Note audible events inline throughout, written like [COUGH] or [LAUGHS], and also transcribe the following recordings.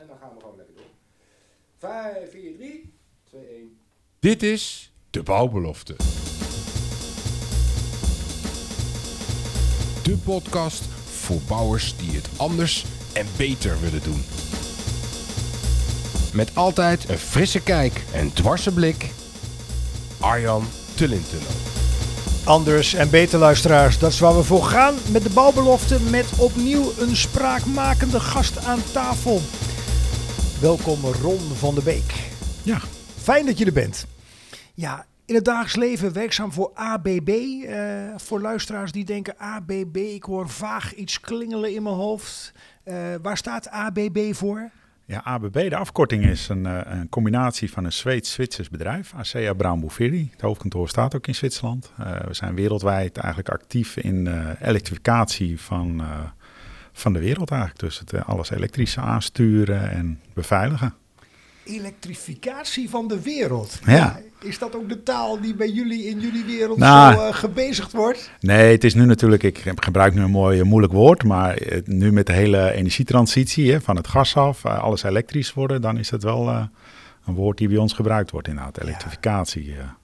En dan gaan we gewoon lekker door. 5, 4, 3, 2, 1. Dit is de bouwbelofte. De podcast voor bouwers die het anders en beter willen doen. Met altijd een frisse kijk en dwarse blik. Arjan Tullintunnel. Anders en beter luisteraars, dat is waar we voor gaan met de bouwbelofte met opnieuw een spraakmakende gast aan tafel. Welkom Ron van de Beek. Ja. Fijn dat je er bent. Ja, in het dagelijks leven werkzaam voor ABB. Eh, voor luisteraars die denken ABB, ik hoor vaag iets klingelen in mijn hoofd. Eh, waar staat ABB voor? Ja, ABB, de afkorting is een, uh, een combinatie van een Zweeds-Zwitsers bedrijf, ASEA Brown Boveri. Het hoofdkantoor staat ook in Zwitserland. Uh, we zijn wereldwijd eigenlijk actief in uh, elektrificatie van, van de wereld eigenlijk. Dus het alles elektrisch aansturen en beveiligen. Elektrificatie van de wereld. Ja. ja. Is dat ook de taal die bij jullie in jullie wereld nou, zo gebezigd wordt? Nee, het is nu natuurlijk, ik gebruik nu een mooi moeilijk woord, maar nu met de hele energietransitie hè, van het gas af, alles elektrisch worden, dan is het wel een woord die bij ons gebruikt wordt inderdaad, elektrificatie. Ja.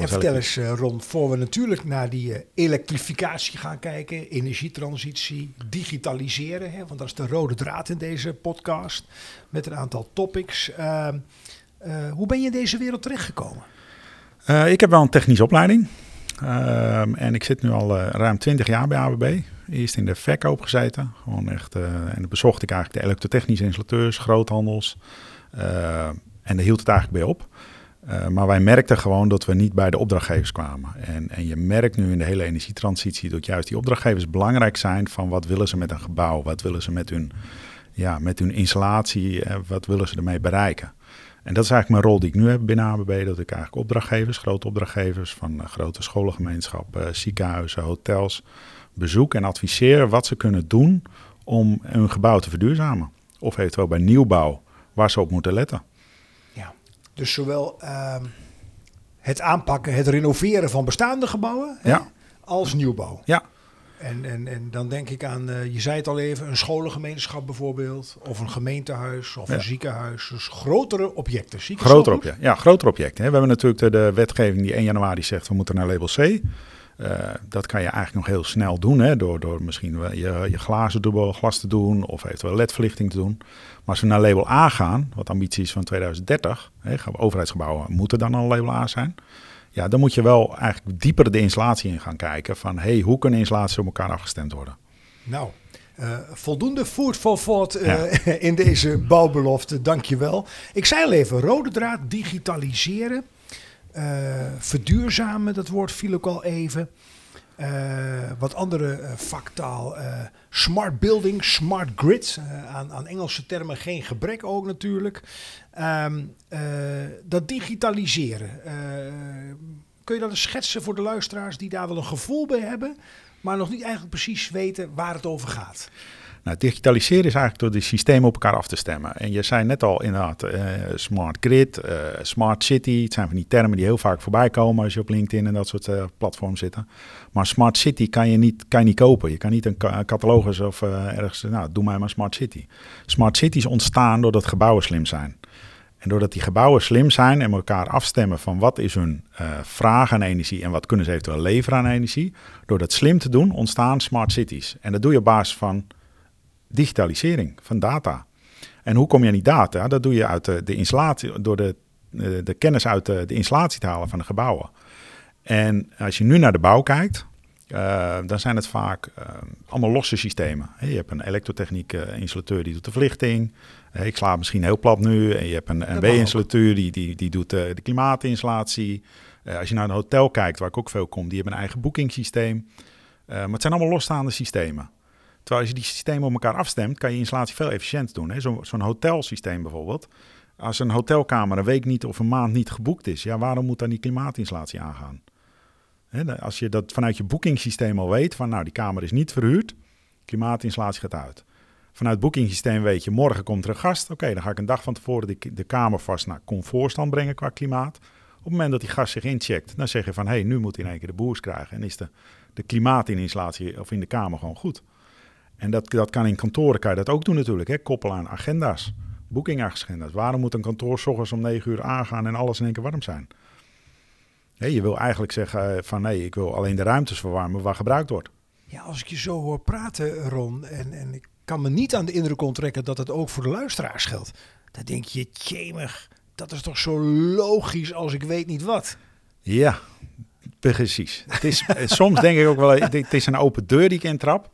En vertel eens uh, Ron, voor we natuurlijk naar die uh, elektrificatie gaan kijken, energietransitie, digitaliseren, hè, want dat is de rode draad in deze podcast, met een aantal topics. Uh, hoe ben je in deze wereld terechtgekomen? ik heb wel een technische opleiding ehm, en ik zit nu al ruim 20 jaar bij ABB. Eerst in de verkoop gezeten, gewoon echt, en dan bezocht ik eigenlijk de elektrotechnische installateurs, groothandels en daar hield het eigenlijk bij op. Uh, maar wij merkten gewoon dat we niet bij de opdrachtgevers kwamen. En, en je merkt nu in de hele energietransitie dat juist die opdrachtgevers belangrijk zijn van wat willen ze met een gebouw, wat willen ze met hun, ja, met hun installatie, uh, wat willen ze ermee bereiken. En dat is eigenlijk mijn rol die ik nu heb binnen ABB, dat ik eigenlijk opdrachtgevers, grote opdrachtgevers van uh, grote scholengemeenschappen, ziekenhuizen, hotels, bezoek en adviseer wat ze kunnen doen om hun gebouw te verduurzamen. Of eventueel bij nieuwbouw, waar ze op moeten letten. Dus zowel uh, het aanpakken, het renoveren van bestaande gebouwen ja. hè, als nieuwbouw. Ja. En, en, en dan denk ik aan, uh, je zei het al even, een scholengemeenschap bijvoorbeeld, of een gemeentehuis, of Ja. een ziekenhuis. Dus grotere objecten. Zie ik het Groter zo goed? object, ja, groter object. Hè. We hebben natuurlijk de, de wetgeving die 1 januari zegt we moeten naar label C. Uh, dat kan je eigenlijk nog heel snel doen, hè, door, door misschien je, je glazen dubbel glas te doen of eventueel ledverlichting te doen. Maar als we naar label A gaan, wat ambitie is van 2030, hè, gaan we- overheidsgebouwen moeten dan al label A zijn. Ja, dan moet je wel eigenlijk dieper de installatie in gaan kijken van hey, hoe kunnen installaties op elkaar afgestemd worden. Nou, eh, voldoende food for thought eh, [LAUGHS] in deze bouwbelofte, dankjewel. Ik zei al even, rode draad, digitaliseren, eh, verduurzamen, dat woord viel ook al even. Eh, wat andere eh, vaktaal, eh, smart building, smart grid, eh, aan, aan Engelse termen geen gebrek ook natuurlijk. Ehm, eh, dat digitaliseren, eh, kun je dat eens schetsen voor de luisteraars die daar wel een gevoel bij hebben, maar nog niet eigenlijk precies weten waar het over gaat? Nou, digitaliseren is eigenlijk door die systemen op elkaar af te stemmen. En je zei net al inderdaad, eh, smart grid, eh, smart city. Het zijn van die termen die heel vaak voorbij komen als je op LinkedIn en dat soort eh, platforms zit. Maar smart city kan je niet, kan je niet kopen. Je kan niet een ca- catalogus of eh, ergens, nou, doe mij maar smart city. Smart cities ontstaan doordat gebouwen slim zijn. En doordat die gebouwen slim zijn en elkaar afstemmen van wat is hun vraag aan energie en wat kunnen ze eventueel leveren aan energie. Door dat slim te doen ontstaan smart cities. En dat doe je op basis van digitalisering van data. En hoe kom je aan die data? Dat doe je uit de, de installatie, door de, de, de kennis uit de, de installatie te halen van de gebouwen. En als je nu naar de bouw kijkt, uh, dan zijn het vaak uh, allemaal losse systemen. Je hebt een elektrotechniek uh, installateur die doet de verlichting. Hey, ik sla misschien heel plat nu. En je hebt een NW-installateur die, die, die doet de klimaatinstallatie. Als je naar een hotel kijkt, waar ik ook veel kom, die hebben een eigen boekingssysteem. Maar het zijn allemaal losstaande systemen. Terwijl als je die systemen op elkaar afstemt, kan je installatie veel efficiënter doen. Zo'n zo hotelsysteem bijvoorbeeld. Als een hotelkamer een week niet of een maand niet geboekt is, ja, waarom moet dan die klimaatinstallatie aangaan? Als je dat vanuit je boekingssysteem al weet, van nou, die kamer is niet verhuurd, klimaatinstallatie gaat uit. Vanuit het boekingssysteem weet je, morgen komt er een gast. Oké, dan ga ik een dag van tevoren de, de kamer vast naar comfortstand brengen qua klimaat. Op het moment dat die gast zich incheckt, dan zeg je van, hé, hey, nu moet hij in één keer de boers krijgen. En is de, de of in de kamer gewoon goed. En dat, dat kan in kantoren, kan je dat ook doen natuurlijk, hè? koppelen aan agenda's. boekingagenda. Waarom moet een kantoor s ochtends om 9 uur aangaan en alles in één keer warm zijn? Je wil eigenlijk zeggen eh, van nee, ik wil alleen de ruimtes verwarmen waar gebruikt wordt. Ja, als ik je zo hoor praten, Ron, en, en ik kan me niet aan de indruk onttrekken dat het ook voor de luisteraars geldt. Dan denk je, tjemig, dat is toch zo logisch als ik weet niet wat. Ja, precies. Het is, eh, soms denk ik ook wel, het het is een open deur die ik intrap.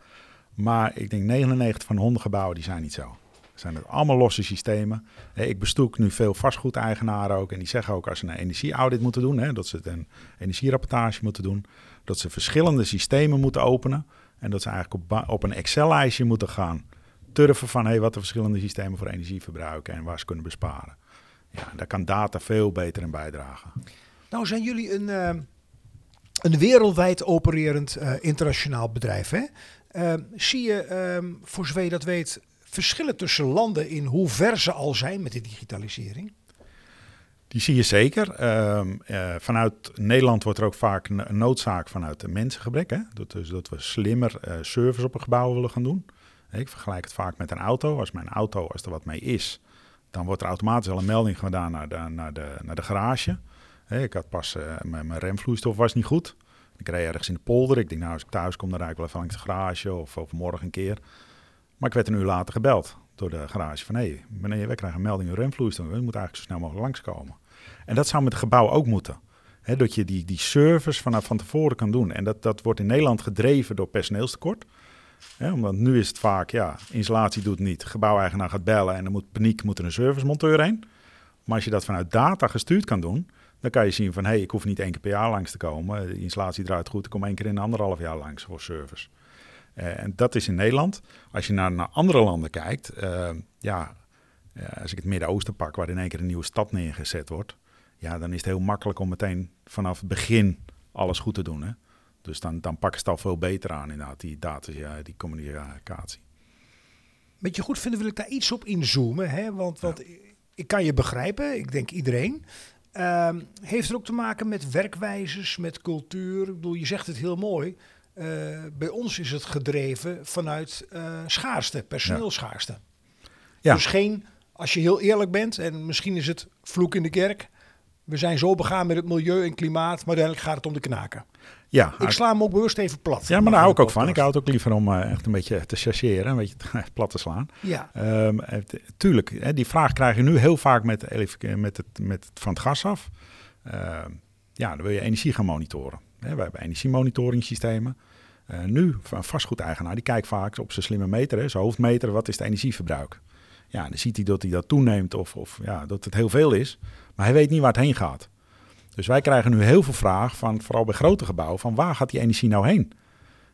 Maar ik denk 99 van de 100 gebouwen die zijn niet zo. Zijn het allemaal losse systemen. Ik bestoek nu veel vastgoedeigenaren ook. En die zeggen ook als ze een energieaudit moeten doen, hè, dat ze een energierapportage moeten doen, dat ze verschillende systemen moeten openen. En dat ze eigenlijk op, op een Excel-lijstje moeten gaan turven van hey, wat de verschillende systemen voor energie verbruiken en waar ze kunnen besparen. Ja, daar kan data veel beter in bijdragen. Nou zijn jullie een, eh, een wereldwijd opererend eh, internationaal bedrijf. Hè? Eh, zie je, ehm, voor zover dat weet, verschillen tussen landen in hoe ver ze al zijn met de digitalisering? Die zie je zeker. Ehm, eh, vanuit Nederland wordt er ook vaak een noodzaak vanuit de mensengebrek. Hè? Dat, dus dat we slimmer eh, service op een gebouw willen gaan doen. Ik vergelijk het vaak met een auto. Als mijn auto, als er wat mee is, dan wordt er automatisch al een melding gedaan naar de, naar de, naar de garage. Ik had pas, eh, mijn remvloeistof was niet goed. Ik reed ergens in de polder. Ik denk, nou, als ik thuis kom, dan rijd ik wel even langs de garage of overmorgen een keer. Maar ik werd een uur later gebeld door de garage van... hé, hey, meneer, wij krijgen een melding uw remvloeistof. U moet eigenlijk zo snel mogelijk langskomen. En dat zou met het gebouw ook moeten. Dat je die, die service vanaf van tevoren kan doen. En dat, dat wordt in Nederland gedreven door personeelstekort. Hè, omdat nu is het vaak, ja, installatie doet niet. Gebouweigenaar gaat bellen en dan moet paniek, moet er een servicemonteur heen. Maar als je dat vanuit data gestuurd kan doen... dan kan je zien van, hé, hey, ik hoef niet één keer per jaar langs te komen. De installatie draait goed, ik kom één keer in een anderhalf jaar langs voor service. Eh, en dat is in Nederland. Als je naar, naar andere landen kijkt, eh, ja, eh, als ik het Midden-Oosten pak, waar in één keer een nieuwe stad neergezet wordt, ja, dan is het heel makkelijk om meteen vanaf het begin alles goed te doen. Hè? Dus dan, dan pakken ze het al veel beter aan, inderdaad, die data, ja, die communicatie. Met je goed vinden wil ik daar iets op inzoomen. Hè? Want, want ik kan je begrijpen, ik denk iedereen. Ehm, heeft er ook te maken met werkwijzes, met cultuur? Ik bedoel, je zegt het heel mooi. Eh, bij ons is het gedreven vanuit eh, schaarste, personeelschaarste. Ja. Dus geen, als je heel eerlijk bent, en misschien is het vloek in de kerk. We zijn zo begaan met het milieu en klimaat, maar uiteindelijk gaat het om de knaken. Ja, Ik sla hem ook bewust even plat. ja maar daar hou ik ook van. Ik hou het ook liever om eh, echt een beetje te chargeren, een beetje [LAUGHS] plat te slaan. Ja, Ehm, het- tuurlijk, hè, die vraag krijg je nu heel vaak met, ele- met, het, met het van het gas af. Ehm, ja, dan wil je energie gaan monitoren. Hè, we hebben energiemonitoringsystemen. Eh, nu, een vastgoedeigenaar, die kijkt vaak op zijn slimme meter, hè, zijn hoofdmeter, wat is het energieverbruik. Ja, dan ziet hij dat hij dat toeneemt of, of ja, dat het heel veel is. Maar hij weet niet waar het heen gaat. Dus wij krijgen nu heel veel vraag, van, vooral bij grote gebouwen, van waar gaat die energie nou heen?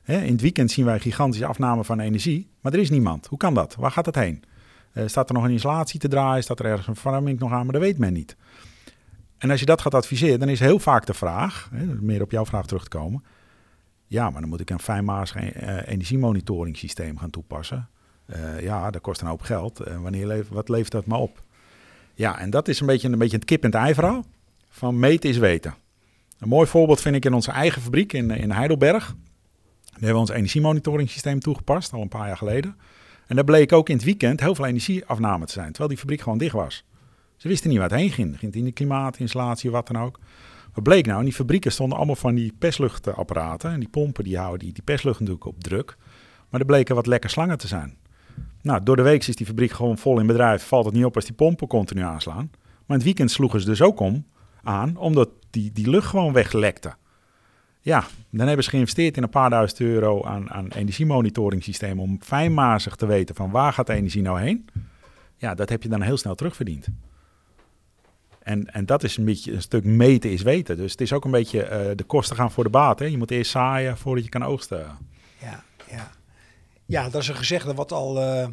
In het weekend zien wij gigantische afname van energie, maar er is niemand. Hoe kan dat? Waar gaat het heen? Eh, staat er nog een installatie te draaien? Staat er ergens een verwarming nog aan? Maar dat weet men niet. En als je dat gaat adviseren, dan is heel vaak de vraag, meer op jouw vraag terug te komen. Ja, maar dan moet ik een fijnmazig eh, energiemonitoringsysteem gaan toepassen. Eh, ja, dat kost een hoop geld. Wanneer wat levert dat maar op? Ja, en dat is een beetje een, beetje het kip en ei verhaal. Van meten is weten. Een mooi voorbeeld vind ik in onze eigen fabriek in, in Heidelberg. Daar hebben we ons energiemonitoringsysteem toegepast, al een paar jaar geleden. En daar bleek ook in het weekend heel veel energieafname te zijn, terwijl die fabriek gewoon dicht was. Ze wisten niet waar het heen ging. Ging het in de klimaatinstallatie, wat dan ook. Wat bleek nou? In die fabrieken stonden allemaal van die persluchtapparaten. En die pompen die houden die, die perslucht natuurlijk op druk. Maar er bleken wat lekker slangen te zijn. Nou, door de week is die fabriek gewoon vol in bedrijf. Valt het niet op als die pompen continu aanslaan. Maar in het weekend sloegen ze dus ook om aan, omdat die, die lucht gewoon weglekte. Ja, dan hebben ze geïnvesteerd in een paar duizend euro aan, aan energiemonitoringsystemen om fijnmazig te weten van waar gaat de energie nou heen. Ja, dat heb je dan heel snel terugverdiend. En, en dat is een beetje een stuk meten is weten. Dus het is ook een beetje eh, de kosten gaan voor de baat. Je moet eerst zaaien voordat je kan oogsten. ja, ja. Ja, dat is een gezegde wat al eh,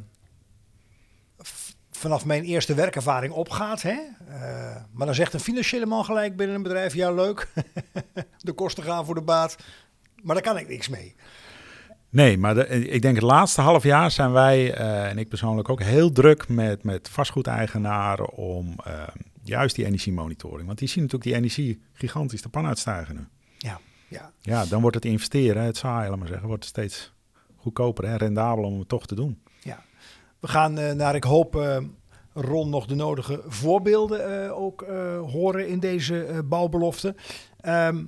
vanaf mijn eerste werkervaring opgaat. Hè? Eh, maar dan zegt een financiële man gelijk binnen een bedrijf, ja leuk, [LAUGHS] de kosten gaan voor de baat. Maar daar kan ik niks mee. Nee, maar de- ik denk het laatste half jaar zijn wij, eh, en ik persoonlijk ook, heel druk met, met vastgoedeigenaren om eh, juist die energiemonitoring. Want die zien natuurlijk die energie gigantisch de pan uitstijgen nu. Ja, ja. Ja, dan wordt het investeren, het zaaien, laat maar zeggen, wordt steeds goedkoper en rendabel om het toch te doen. We gaan eh, naar, ik hoop, eh, Ron nog de nodige voorbeelden eh, ook horen in deze bouwbelofte. Ehm,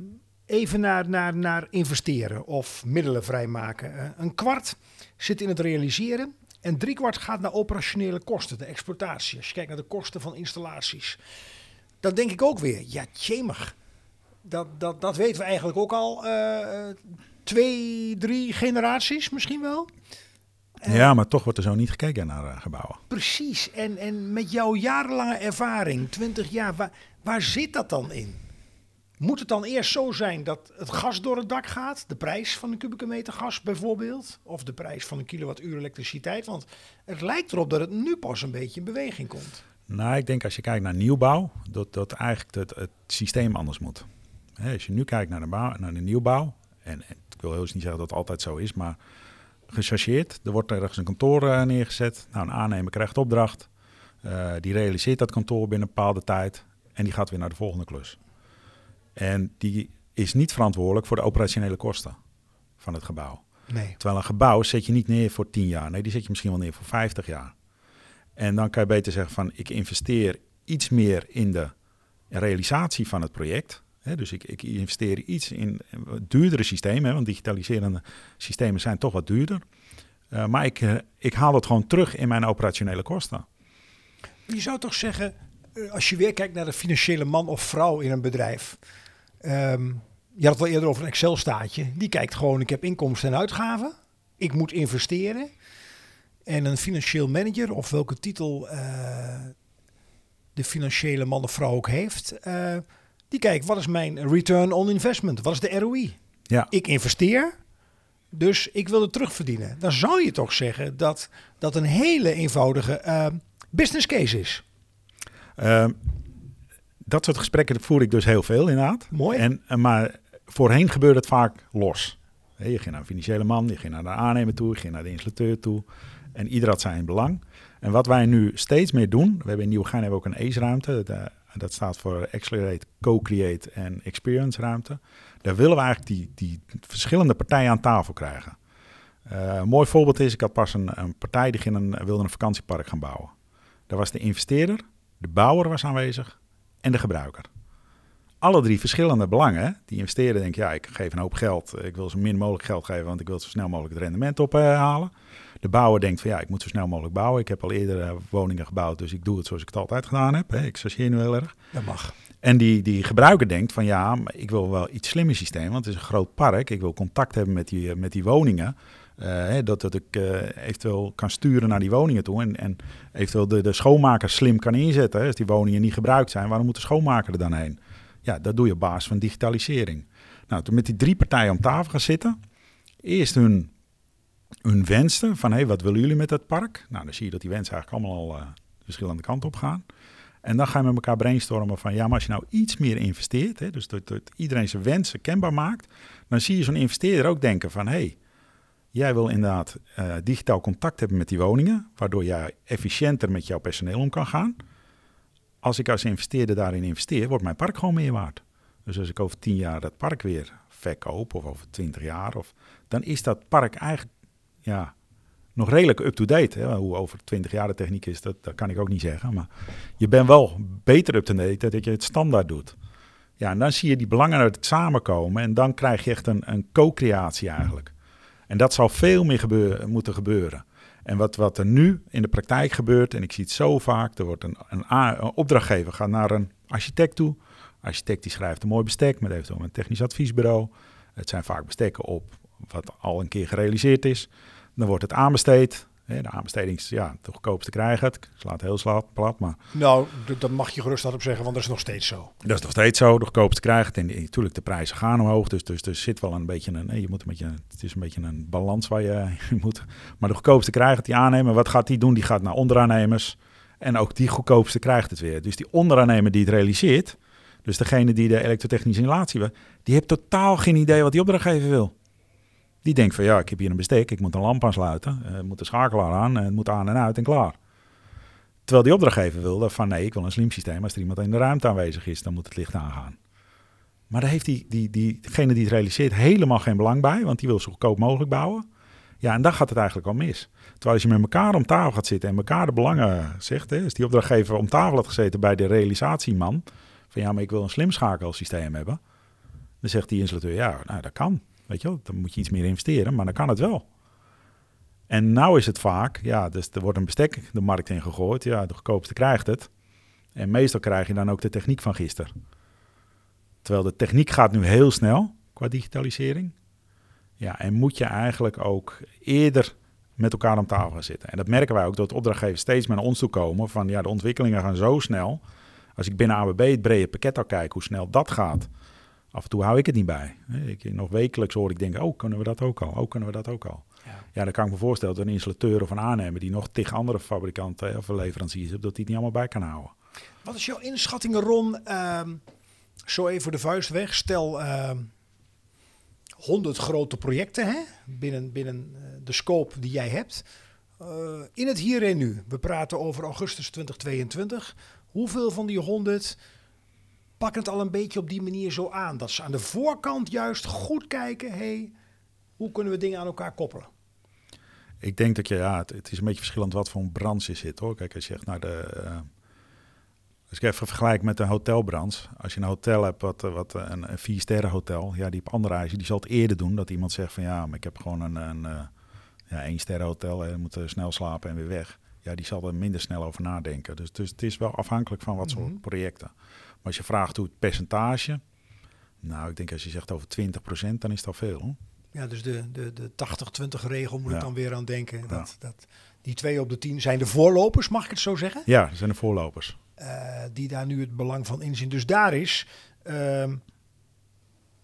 even naar, naar, naar investeren of middelen vrijmaken. Een kwart zit in het realiseren en drie kwart gaat naar operationele kosten, de exploitatie. Als je kijkt naar de kosten van installaties. Dan denk ik ook weer, ja tjemig. Dat, dat, dat weten we eigenlijk ook al twee, drie generaties misschien wel. Ja, maar toch wordt er zo niet gekeken naar eh, gebouwen. Precies. En, en met jouw jarenlange ervaring, 20 jaar, waar, waar zit dat dan in? Moet het dan eerst zo zijn dat het gas door het dak gaat? De prijs van een kubieke meter gas bijvoorbeeld? Of de prijs van een kilowattuur elektriciteit? Want het lijkt erop dat het nu pas een beetje in beweging komt. Nou, ik denk als je kijkt naar nieuwbouw, dat, dat eigenlijk het, het systeem anders moet. Als je nu kijkt naar de, bouw, naar de nieuwbouw, en, en ik wil heel eens niet zeggen dat het altijd zo is, maar gechargeerd. Er wordt ergens een kantoor eh, neergezet. Nou, een aannemer krijgt opdracht. Eh, die realiseert dat kantoor binnen een bepaalde tijd. En die gaat weer naar de volgende klus. En die is niet verantwoordelijk voor de operationele kosten van het gebouw. Nee. Terwijl een gebouw zet je niet neer voor 10 jaar. Nee, die zet je misschien wel neer voor 50 jaar. En dan kan je beter zeggen van ik investeer iets meer in de realisatie van het project. Dus ik, ik investeer iets in duurdere systemen, want digitaliserende systemen zijn toch wat duurder. Uh, maar ik, uh, ik haal het gewoon terug in mijn operationele kosten. Je zou toch zeggen, uh, als je weer kijkt naar de financiële man of vrouw in een bedrijf. Um, je had het al eerder over een Excel-staatje. Die kijkt gewoon, ik heb inkomsten en uitgaven. Ik moet investeren. En een financieel manager, of welke titel de financiële man of vrouw ook heeft die kijkt, wat is mijn return on investment? Wat is de ROI? Ja. Ik investeer, dus ik wil het terugverdienen. Dan zou je toch zeggen dat dat een hele eenvoudige uh, business case is. Uh, dat soort gesprekken voer ik dus heel veel inderdaad. Mooi. En, maar voorheen gebeurde het vaak los. Je ging naar een financiële man, je ging naar de aannemer toe, je ging naar de installateur toe. En ieder had zijn belang. En wat wij nu steeds meer doen, we hebben in Nieuwegein hebben we ook een ACE-ruimte. Dat staat voor Accelerate, Co-Create en Experience ruimte. Daar willen we eigenlijk die, die verschillende partijen aan tafel krijgen. Uh, een mooi voorbeeld is, ik had pas een, een partij die ging een, wilde een vakantiepark gaan bouwen. Daar was de investeerder, de bouwer was aanwezig en de gebruiker. Alle drie verschillende belangen. Die investeerder denkt, ja, ik geef een hoop geld. Ik wil zo min mogelijk geld geven, want ik wil zo snel mogelijk het rendement ophalen. De bouwer denkt van ja, ik moet zo snel mogelijk bouwen. Ik heb al eerder uh, woningen gebouwd, dus ik doe het zoals ik het altijd gedaan heb. Hè. Ik chargeer nu heel erg. Dat mag. En die, die gebruiker denkt van ja, maar ik wil wel iets slimmer systeem, want het is een groot park. Ik wil contact hebben met die, met die woningen. Uh, dat, dat ik uh, eventueel kan sturen naar die woningen toe en, en eventueel de, de schoonmaker slim kan inzetten. Hè. Als die woningen niet gebruikt zijn, waarom moet de schoonmaker er dan heen? Ja, dat doe je op basis van digitalisering. Nou, toen met die drie partijen om tafel gaan zitten, eerst hun hun wensen van hey, wat willen jullie met het park? Nou, dan zie je dat die wensen eigenlijk allemaal al uh, verschillende kanten op gaan. En dan ga je met elkaar brainstormen van ja, maar als je nou iets meer investeert, hè, dus dat, dat iedereen zijn wensen kenbaar maakt, dan zie je zo'n investeerder ook denken van hey, jij wil inderdaad uh, digitaal contact hebben met die woningen, waardoor jij efficiënter met jouw personeel om kan gaan. Als ik als investeerder daarin investeer, wordt mijn park gewoon meer waard. Dus als ik over tien jaar dat park weer verkoop, of over twintig jaar, of, dan is dat park eigenlijk ja, nog redelijk up-to-date. Hoe over 20 jaar de techniek is, dat, kan ik ook niet zeggen. Maar je bent wel beter up-to-date dat je het standaard doet. Ja, en dan zie je die belangen uit het samenkomen en dan krijg je echt een, een co-creatie eigenlijk. En dat zal veel meer gebeuren, moeten gebeuren. En wat, wat er nu in de praktijk gebeurt, en ik zie het zo vaak, er wordt een, een, opdrachtgever gaat naar een architect toe. Architect die schrijft een mooi bestek met eventueel een technisch adviesbureau. Het zijn vaak bestekken op wat al een keer gerealiseerd is. Dan wordt het aanbesteed. De aanbesteding is ja, de goedkoopste krijgen het. Ik slaat heel slaat plat, maar... Nou, dat mag je gerust op zeggen, want dat is nog steeds zo. Dat is nog steeds zo. De goedkoopste krijgt het. En natuurlijk, de prijzen gaan omhoog. Dus, dus er zit wel een beetje een... Je moet een beetje, het is een beetje een balans waar je, [LAUGHS] je moet... Maar de goedkoopste krijgt het, die aannemer. Wat gaat die doen? Die gaat naar onderaannemers. En ook die goedkoopste krijgt het weer. Dus die onderaannemer die het realiseert... Dus degene die de elektrotechnische installatie... Die heeft totaal geen idee wat die opdrachtgever wil. Die denkt van ja, ik heb hier een bestek, ik moet een lamp aansluiten, uh, moet de schakelaar aan, het moet aan en uit en klaar. Terwijl die opdrachtgever wilde van nee, ik wil een slim systeem. Als er iemand in de ruimte aanwezig is, dan moet het licht aangaan. Maar daar heeft die, die, die, diegene die het realiseert helemaal geen belang bij, want die wil zo goedkoop mogelijk bouwen. Ja, en dan gaat het eigenlijk al mis. Terwijl als je met elkaar om tafel gaat zitten en elkaar de belangen zegt, hè, als die opdrachtgever om tafel had gezeten bij de realisatieman, van ja, maar ik wil een slim schakelsysteem hebben, dan zegt die installateur, ja, nou dat kan. Dan moet je iets meer investeren, maar dan kan het wel. En nou is het vaak, ja, dus er wordt een bestek de markt in gegooid. Ja, de goedkoopste krijgt het. En meestal krijg je dan ook de techniek van gisteren. Terwijl de techniek gaat nu heel snel qua digitalisering. Ja, en moet je eigenlijk ook eerder met elkaar om tafel gaan zitten. En dat merken wij ook dat opdrachtgevers steeds naar ons toe komen. Van ja, de ontwikkelingen gaan zo snel. Als ik binnen AWB het brede pakket al kijk, hoe snel dat gaat. Af en toe hou ik het niet bij. Ik, nog wekelijks hoor ik denken, oh, kunnen we dat ook al? Oh, kunnen we dat ook al? Ja. ja, dan kan ik me voorstellen dat een installateur of een aannemer... die nog tegen andere fabrikanten of leveranciers heeft... dat die het niet allemaal bij kan houden. Wat is jouw inschatting, Ron? Uh, zo even de vuist weg. Stel, uh, ehm, 100 grote projecten hè? Binnen, binnen eh, de scope die jij hebt. Uh, in het hier en nu. We praten over augustus 2022. Hoeveel van die 100 pakken het al een beetje op die manier zo aan? Dat ze aan de voorkant juist goed kijken. Hey, hoe kunnen we dingen aan elkaar koppelen? Ik denk dat je, ja, het, is een beetje verschillend wat voor een branche zit hoor. Kijk, als je echt naar de. Uh, als ik even vergelijk met een hotelbrand. Als je een hotel hebt, wat, wat een, een vier sterren hotel, ja, die op andere reizen, die zal het eerder doen dat iemand zegt van ja, maar ik heb gewoon een, een, een ja, één sterren hotel en moet snel slapen en weer weg. Ja, die zal er minder snel over nadenken. Dus, dus het is wel afhankelijk van wat soort mhm. projecten. Maar als je vraagt hoe het percentage, nou, ik denk als je zegt over 20%, dan is dat veel. Hoor. Ja, dus de, de, de 80-20 regel moet ik dan weer aan denken. Dat, dat, die twee op de tien zijn de voorlopers, mag ik het zo zeggen? Ja, dat zijn de voorlopers. Uh, die daar nu het belang van inzien. Dus daar is uh,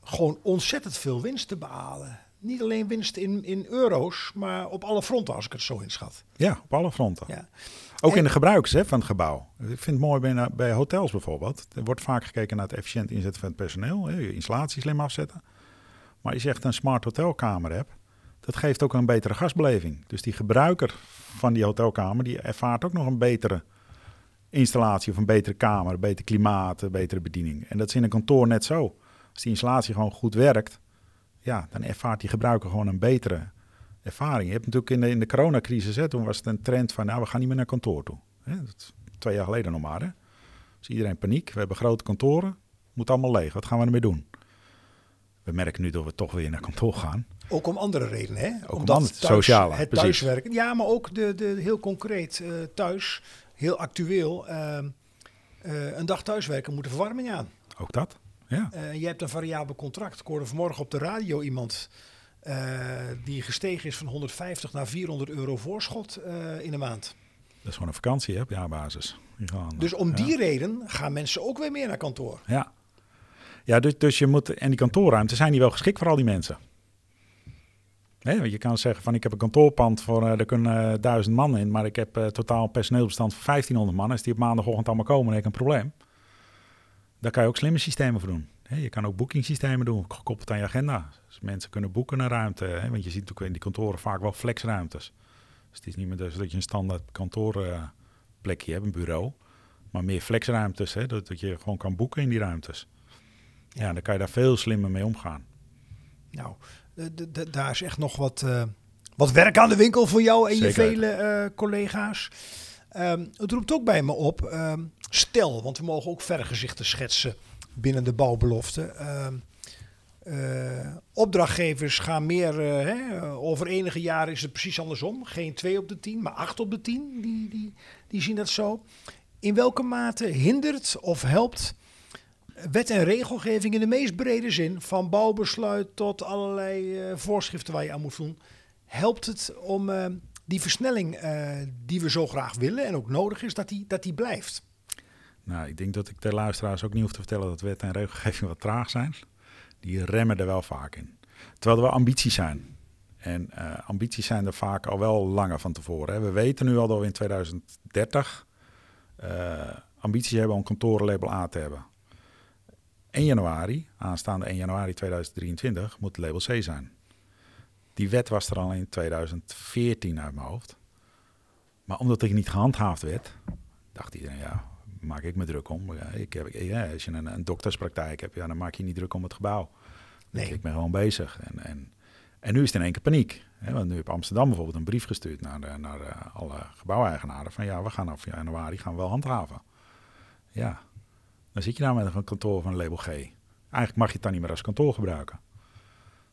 gewoon ontzettend veel winst te behalen. Niet alleen winst in, in euro's, maar op alle fronten, als ik het zo inschat. Ja, op alle fronten. Ja. Ook in de gebruikers hè, van het gebouw. Ik vind het mooi bij, bij hotels bijvoorbeeld. Er wordt vaak gekeken naar het efficiënt inzetten van het personeel. Hè, je installatie slim afzetten. Maar als je echt een smart hotelkamer hebt, dat geeft ook een betere gastbeleving. Dus die gebruiker van die hotelkamer, die ervaart ook nog een betere installatie of een betere kamer, beter klimaat, betere bediening. En dat is in een kantoor net zo. Als die installatie gewoon goed werkt, ja, dan ervaart die gebruiker gewoon een betere ervaring. Je hebt natuurlijk in de, in de coronacrisis, hè, toen was het een trend van, nou, we gaan niet meer naar kantoor toe. Hè, twee jaar geleden nog maar. Hè. Dus iedereen paniek. We hebben grote kantoren, moet allemaal leeg. Wat gaan we ermee doen? we merken nu dat we toch weer naar kantoor gaan. Ook om andere redenen, hè? Ook Omdat om thuis, sociale, het thuiswerken. Ja, maar ook de, de, heel concreet uh, thuis, heel actueel. Uh, uh, een dag thuiswerken moet de verwarming aan. Ook dat, ja. je hebt een variabel contract. Ik hoorde vanmorgen op de radio iemand die gestegen is van 150 naar 400 euro voorschot in een maand. Dat is gewoon een vakantie hè, op jaarbasis. Gaan, dus om die reden gaan mensen ook weer meer naar kantoor. Ja, ja, dus, dus je moet, en die kantoorruimte zijn die wel geschikt voor al die mensen? Want je kan zeggen van ik heb een kantoorpand voor, uh, daar kunnen uh, duizend man in, maar ik heb uh, totaal personeelbestand van 1500 man. Als die op maandagochtend allemaal komen, dan heb ik een probleem. Daar kan je ook slimme systemen voor doen. Je kan ook boekingsystemen doen, gekoppeld aan je agenda. Dus mensen kunnen boeken naar ruimte. Hè, want je ziet natuurlijk in die kantoren vaak wel flexruimtes. Dus het is niet meer dus dat je een standaard kantoorplekje hebt, een bureau. Maar meer flexruimtes, hè, dat, dat je gewoon kan boeken in die ruimtes. Ja, dan kan je daar veel slimmer mee omgaan. Nou, daar is echt nog wat, uh, wat werk aan de winkel voor jou en je vele uh, collega's. Um, het roept ook bij me op, um, stel, want we mogen ook vergezichten schetsen binnen de bouwbelofte. Um, uh, opdrachtgevers gaan meer, hè, over enige jaren is het precies andersom. Geen twee op de tien, maar acht op de tien, die, die, die zien dat zo. In welke mate hindert of helpt wet en regelgeving in de meest brede zin, van bouwbesluit tot allerlei uh, voorschriften waar je aan moet doen, helpt het om die versnelling uh, die we zo graag willen en ook nodig is, dat die, dat die blijft? Nou, ik denk dat ik de luisteraars ook niet hoef te vertellen dat wet en regelgeving wat traag zijn. Die remmen er wel vaak in. Terwijl er wel ambities zijn. En ambities zijn er vaak al wel langer van tevoren. We weten nu al dat we in 2030 ambities hebben om kantorenlabel A te hebben. 1 januari, aanstaande 1 januari 2023, moet label C zijn. Die wet was er al in 2014 uit mijn hoofd. Maar omdat het niet gehandhaafd werd, dacht iedereen, ja, maak ik me druk om. Ik heb, ja, als je een, een dokterspraktijk hebt, ja, dan maak je niet druk om het gebouw. Nee. Ik ben gewoon bezig. En, en En nu is het in één keer paniek. Hè? Want nu heeft Amsterdam bijvoorbeeld een brief gestuurd naar, de, naar eh, alle gebouweigenaren. Van ja, we gaan af januari gaan we wel handhaven. Ja, dan zit je nou met een kantoor van label G. Eigenlijk mag je het dan niet meer als kantoor gebruiken.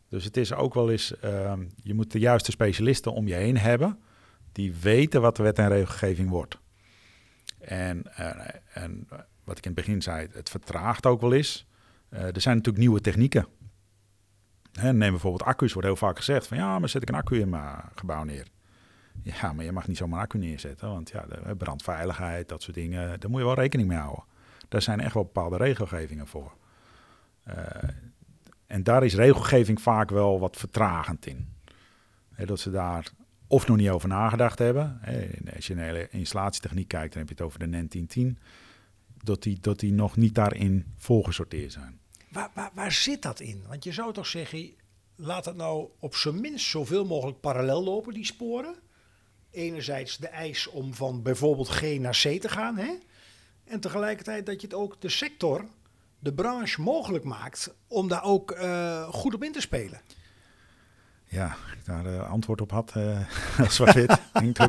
Dus het is ook wel eens, ehm, je moet de juiste specialisten om je heen hebben die weten wat de wet en regelgeving wordt. En, eh, en wat ik in het begin zei, het vertraagt ook wel eens. Eh, er zijn natuurlijk nieuwe technieken. Hè, neem bijvoorbeeld accu's, wordt heel vaak gezegd van ja, maar zet ik een accu in mijn gebouw neer. Ja, maar je mag niet zomaar accu neerzetten, want ja, de brandveiligheid, dat soort dingen, daar moet je wel rekening mee houden. Daar zijn echt wel bepaalde regelgevingen voor. En daar is regelgeving vaak wel wat vertragend in. dat ze daar of nog niet over nagedacht hebben. als je naar de installatietechniek kijkt, dan heb je het over de NEN 1010. Dat die, dat die nog niet daarin volgesorteerd zijn. Waar, waar, waar zit dat in? Want je zou toch zeggen, laat het nou op zijn minst zoveel mogelijk parallel lopen, die sporen. Enerzijds de eis om van bijvoorbeeld G naar C te gaan. Hè? En tegelijkertijd dat je het ook de sector de branche mogelijk maakt om daar ook uh, goed op in te spelen. Ja, ik daar uh, antwoord op had, uh, [LAUGHS] als wat [LAUGHS] wit.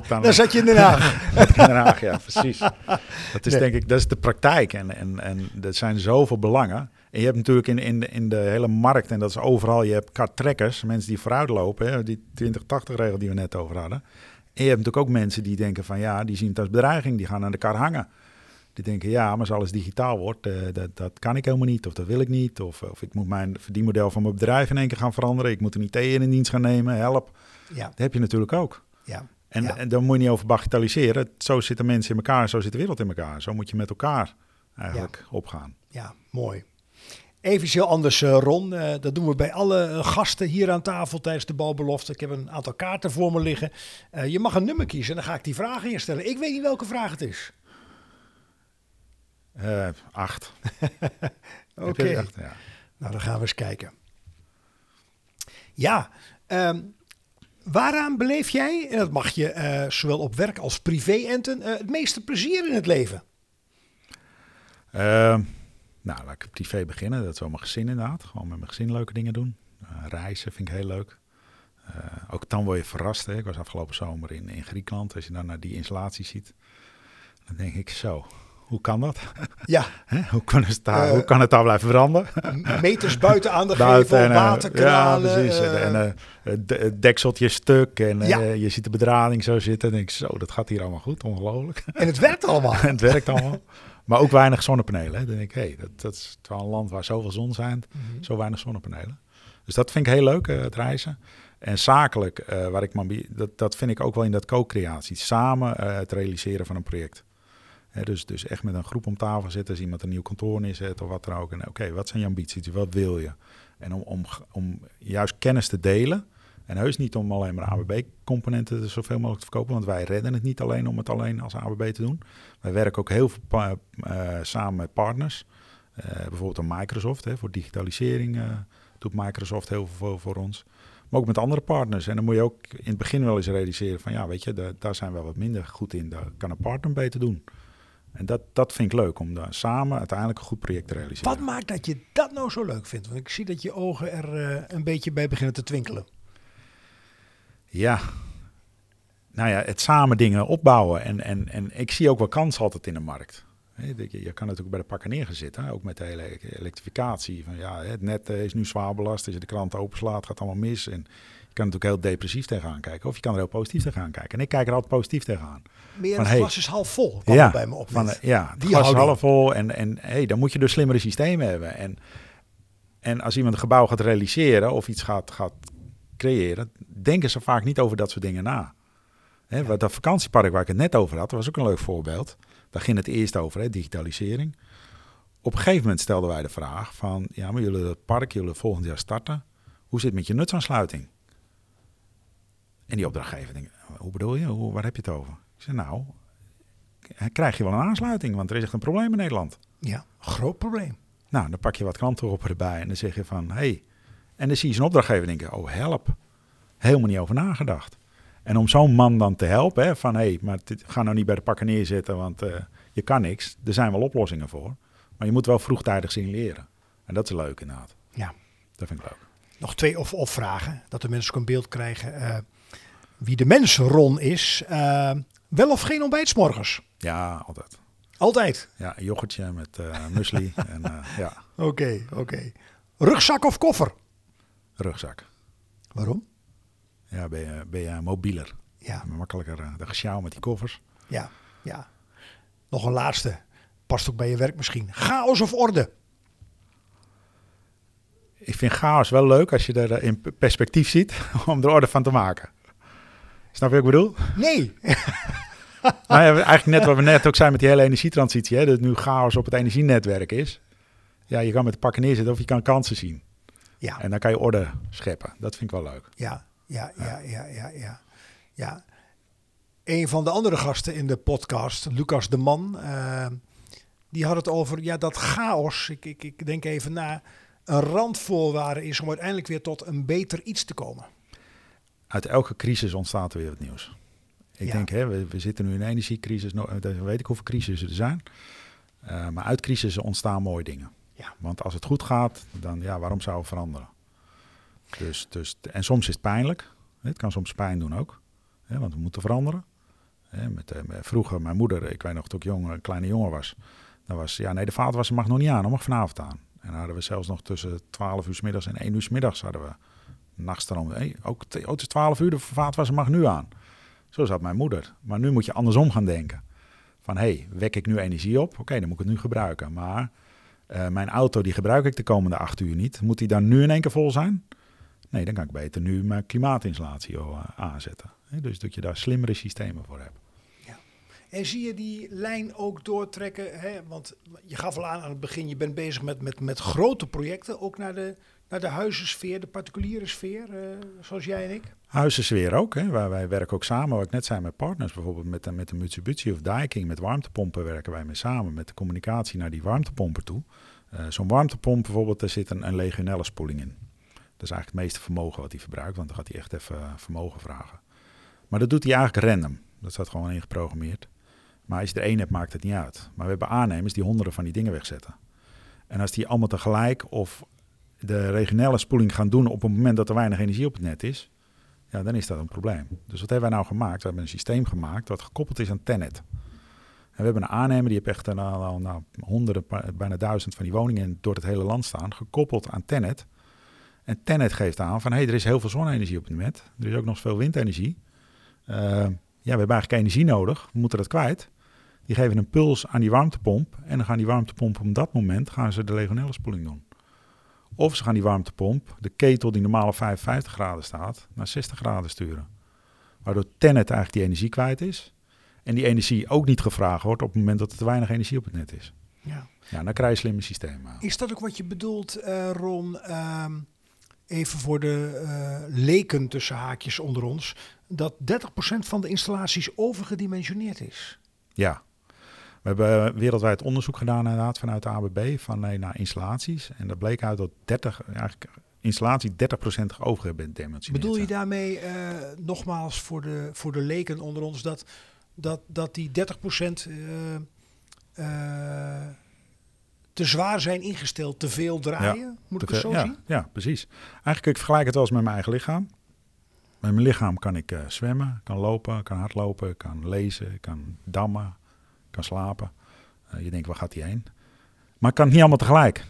dan daar zat je in Den Haag. [LAUGHS] in Den Haag, ja, precies. Dat is denk ik, dat is de praktijk. En, en, en er zijn zoveel belangen. En je hebt natuurlijk in, in, de, in de hele markt, en dat is overal, je hebt karttrekkers, mensen die vooruit lopen, hè, die 20-80-regel die we net over hadden. En je hebt natuurlijk ook mensen die denken van ja, die zien het als bedreiging, die gaan aan de kar hangen. Die denken, ja, maar als alles digitaal wordt, uh, dat, dat kan ik helemaal niet, of dat wil ik niet. Of, of ik moet mijn verdienmodel van mijn bedrijf in één keer gaan veranderen. Ik moet een IT in dienst gaan nemen, help. Ja. Dat heb je natuurlijk ook. Ja. En, ja. en daar moet je niet over bagatelliseren. Zo zitten mensen in elkaar, zo zit de wereld in elkaar. Zo moet je met elkaar eigenlijk opgaan. Ja, mooi. Even heel anders, uh, Ron. Uh, dat doen we bij alle gasten hier aan tafel tijdens de balbelofte. Ik heb een aantal kaarten voor me liggen. Uh, je mag een nummer kiezen en dan ga ik die vragen instellen. Ik weet niet welke vraag het is. Uh, acht. [LAUGHS] Oké. Okay. Ja. Nou, dan gaan we eens kijken. Ja, um, waaraan beleef jij, en dat mag je uh, zowel op werk als privé enten, uh, het meeste plezier in het leven? Ehm, nou, laat ik privé beginnen. Dat is wel mijn gezin inderdaad. Gewoon met mijn gezin leuke dingen doen. reizen vind ik heel leuk. ook dan word je verrast. Hè. Ik was afgelopen zomer in, in Griekenland. Als je dan naar die installatie ziet, dan denk ik zo, hoe kan dat? Ja. [LAUGHS] hoe, kan het daar, uh, hoe kan het daar blijven branden? meters buiten aan de [LAUGHS] gevel, uh, waterkanalen. Ja, precies. Uh, en het dekseltje stuk en ja. je ziet de bedrading zo zitten. En denk ik, zo, dat gaat hier allemaal goed, ongelooflijk. En het werkt allemaal. [LAUGHS] en het werkt allemaal. Maar ook weinig zonnepanelen. Dan denk ik, hé, hey, dat, dat is wel een land waar zoveel zon zijn, mm -hmm. zo weinig zonnepanelen. Dus dat vind ik heel leuk, het reizen. En zakelijk, waar ik dat, dat vind ik ook wel in dat co-creatie. Samen het realiseren van een project dus, dus echt met een groep om tafel zitten, als iemand een nieuw kantoor neerzet of wat dan ook. En oké, wat zijn je ambities? Wat wil je? En om, om, om juist kennis te delen. En heus niet om alleen maar ABB-componenten zoveel mogelijk te verkopen, want wij redden het niet alleen om het alleen als ABB te doen. Wij werken ook heel veel uh, samen met partners. Uh, bijvoorbeeld een Microsoft, hè, voor digitalisering doet Microsoft heel veel voor ons. Maar ook met andere partners. En dan moet je ook in het begin wel eens realiseren van ja, weet je, daar, daar zijn we wat minder goed in. Daar kan een partner beter doen. En dat, dat vind ik leuk, om daar samen uiteindelijk een goed project te realiseren. Wat maakt dat je dat nou zo leuk vindt? Want ik zie dat je ogen er uh, een beetje bij beginnen te twinkelen. Ja, nou ja, het samen dingen opbouwen. En, en, en ik zie ook wel kansen altijd in de markt. Je kan natuurlijk bij de pakken neergezitten, ook met de hele elektrificatie. Van, ja, het net is nu zwaar belast, als je de krant openslaat, gaat allemaal mis. En kan natuurlijk heel depressief tegenaan kijken. Of je kan er heel positief tegenaan kijken. En ik kijk er altijd positief tegenaan. Meer van, het hey, glas is half vol, kwam ja, bij me op. Van, ja, het Die glas is half vol. En, en hey, dan moet je dus slimmere systemen hebben. En, en als iemand een gebouw gaat realiseren of iets gaat, gaat creëren, denken ze vaak niet over dat soort dingen na. Hè, ja. Dat vakantiepark waar ik het net over had, was ook een leuk voorbeeld. Daar ging het eerst over, hè, digitalisering. Op een gegeven moment stelden wij de vraag van, ja, maar jullie het park, jullie volgend jaar starten. Hoe zit het met je nutsaansluiting? En die opdrachtgever denkt, hoe bedoel je? Hoe, waar heb je het over? Ik zei, nou, krijg je wel een aansluiting, want er is echt een probleem in Nederland. Ja, groot probleem. Nou, dan pak je wat klanten erbij en dan zeg je van, hey. En dan zie je zijn opdrachtgever denken, oh help. Helemaal niet over nagedacht. En om zo'n man dan te helpen, hè, van hé, hey, maar ga nou niet bij de pakken neerzetten, want uh, je kan niks. Er zijn wel oplossingen voor. Maar je moet wel vroegtijdig signaleren. En dat is leuk inderdaad. Ja. Dat vind ik leuk. nog twee of, of vragen, dat de mensen ook een beeld krijgen eh, wie de mens Ron is. Eh, wel of geen ontbijt morgens? Ja, altijd. Altijd. Ja, een yoghurtje met eh muesli [LAUGHS] en eh, ja, Oké, oké. Rugzak of koffer? rugzak. Waarom? Ja, ben je, ben je mobieler. Ja, Makkelijker de gesjouw met die koffers. ja, ja. Nog een laatste. Past ook bij je werk misschien. Chaos of orde? Ik vind chaos wel leuk als je er in perspectief ziet [LAUGHS] om er orde van te maken. Snap je wat ik bedoel? Nee. [LAUGHS] nou ja, eigenlijk net wat we net ook zijn met die hele energietransitie. Hè, dat nu chaos op het energienetwerk is. Ja, je kan met de pakken neerzetten of je kan kansen zien. Ja, En dan kan je orde scheppen. Dat vind ik wel leuk. ja, ja, ja, ja, ja, ja. ja. Een van de andere gasten in de podcast, Lucas de Man, eh, die had het over ja, dat chaos. Ik, ik, ik denk even na. Een randvoorwaarde is om uiteindelijk weer tot een beter iets te komen. Uit elke crisis ontstaat er weer wat nieuws. Ik Ja. denk, hè, we, we zitten nu in een energiecrisis. No, eh, dan weet ik hoeveel crisissen er zijn. Eh, maar uit crisissen ontstaan mooie dingen. Ja. Want als het goed gaat, dan ja, waarom zou het veranderen? Dus, dus, en soms is het pijnlijk. Het kan soms pijn doen ook. Hè, want we moeten veranderen. Hè, met, eh, vroeger, mijn moeder, ik weet nog toen ik jong, een kleine jongen was. Dan was, ja nee, de vaatwasser mag nog niet aan, dat mag vanavond aan. En dan hadden we zelfs nog tussen 12 uur 's middags en 1 uur 's middags hadden we nachts dan om, hey, ook oh, het is 12 uur, de vaatwasser mag nu aan. Zo zat mijn moeder. Maar nu moet je andersom gaan denken. Van, hé, hey, wek ik nu energie op? Oké, dan moet ik het nu gebruiken. Maar eh, mijn auto, die gebruik ik de komende acht uur niet. Moet die dan nu in één keer vol zijn? Nee, dan kan ik beter nu mijn klimaatinstallatie eh, aanzetten. Dus dat je daar slimmere systemen voor hebt. En zie je die lijn ook doortrekken? Hè? Want je gaf al aan aan het begin, je bent bezig met, met, met grote projecten, ook naar de, naar de huizensfeer, de particuliere sfeer, eh, zoals jij en ik. Huizensfeer ook, hè, waar wij werken ook samen, wat ik net zei met partners, bijvoorbeeld met, met de Mitsubishi of Daikin, met warmtepompen werken wij mee samen, met de communicatie naar die warmtepompen toe. Eh, Zo'n warmtepomp bijvoorbeeld, daar zit een, een legionelle spoeling in. Dat is eigenlijk het meeste vermogen wat hij verbruikt, want dan gaat hij echt even eh, vermogen vragen. Maar dat doet hij eigenlijk random. Dat staat gewoon ingeprogrammeerd. Maar als je er één hebt, maakt het niet uit. Maar we hebben aannemers die honderden van die dingen wegzetten. En als die allemaal tegelijk of de regionale spoeling gaan doen op het moment dat er weinig energie op het net is, ja, dan is dat een probleem. Dus wat hebben wij nou gemaakt? We hebben een systeem gemaakt dat gekoppeld is aan Tenet. En we hebben een aannemer, die heeft echt al, nou, honderden, bijna duizend van die woningen door het hele land staan, gekoppeld aan Tenet. En Tenet geeft aan van, hé, hey, er is heel veel zonne-energie op het net. Er is ook nog veel windenergie. Eh, ja, we hebben eigenlijk energie nodig. We moeten dat kwijt. Die geven een puls aan die warmtepomp. En dan gaan die warmtepomp op dat moment gaan ze de legionellespoeling doen. Of ze gaan die warmtepomp, de ketel die normaal op 55 graden staat, naar 60 graden sturen. Waardoor Tenet eigenlijk die energie kwijt is. En die energie ook niet gevraagd wordt op het moment dat er te weinig energie op het net is. Ja. Ja, dan krijg je slimme systemen. Is dat ook wat je bedoelt, eh, Ron? Ehm, even voor de eh, leken tussen haakjes onder ons. Dat 30% van de installaties overgedimensioneerd is. Ja. We hebben wereldwijd onderzoek gedaan inderdaad vanuit de ABB van nee, naar installaties. En dat bleek uit dat 30, eigenlijk installatie 30% overgedimensioneerd Bedoel je daarmee, eh, nogmaals voor de, voor de leken onder ons, dat, dat, dat die 30% eh, eh, te zwaar zijn ingesteld, te veel draaien? Moet ik het zo ja, zien? Ja, precies. Eigenlijk ik vergelijk het wel eens met mijn eigen lichaam. Met mijn lichaam kan ik eh, zwemmen, kan lopen, kan hardlopen, kan lezen, kan dammen, kan slapen. Eh, je denkt, waar gaat die heen? Maar ik kan het niet allemaal tegelijk.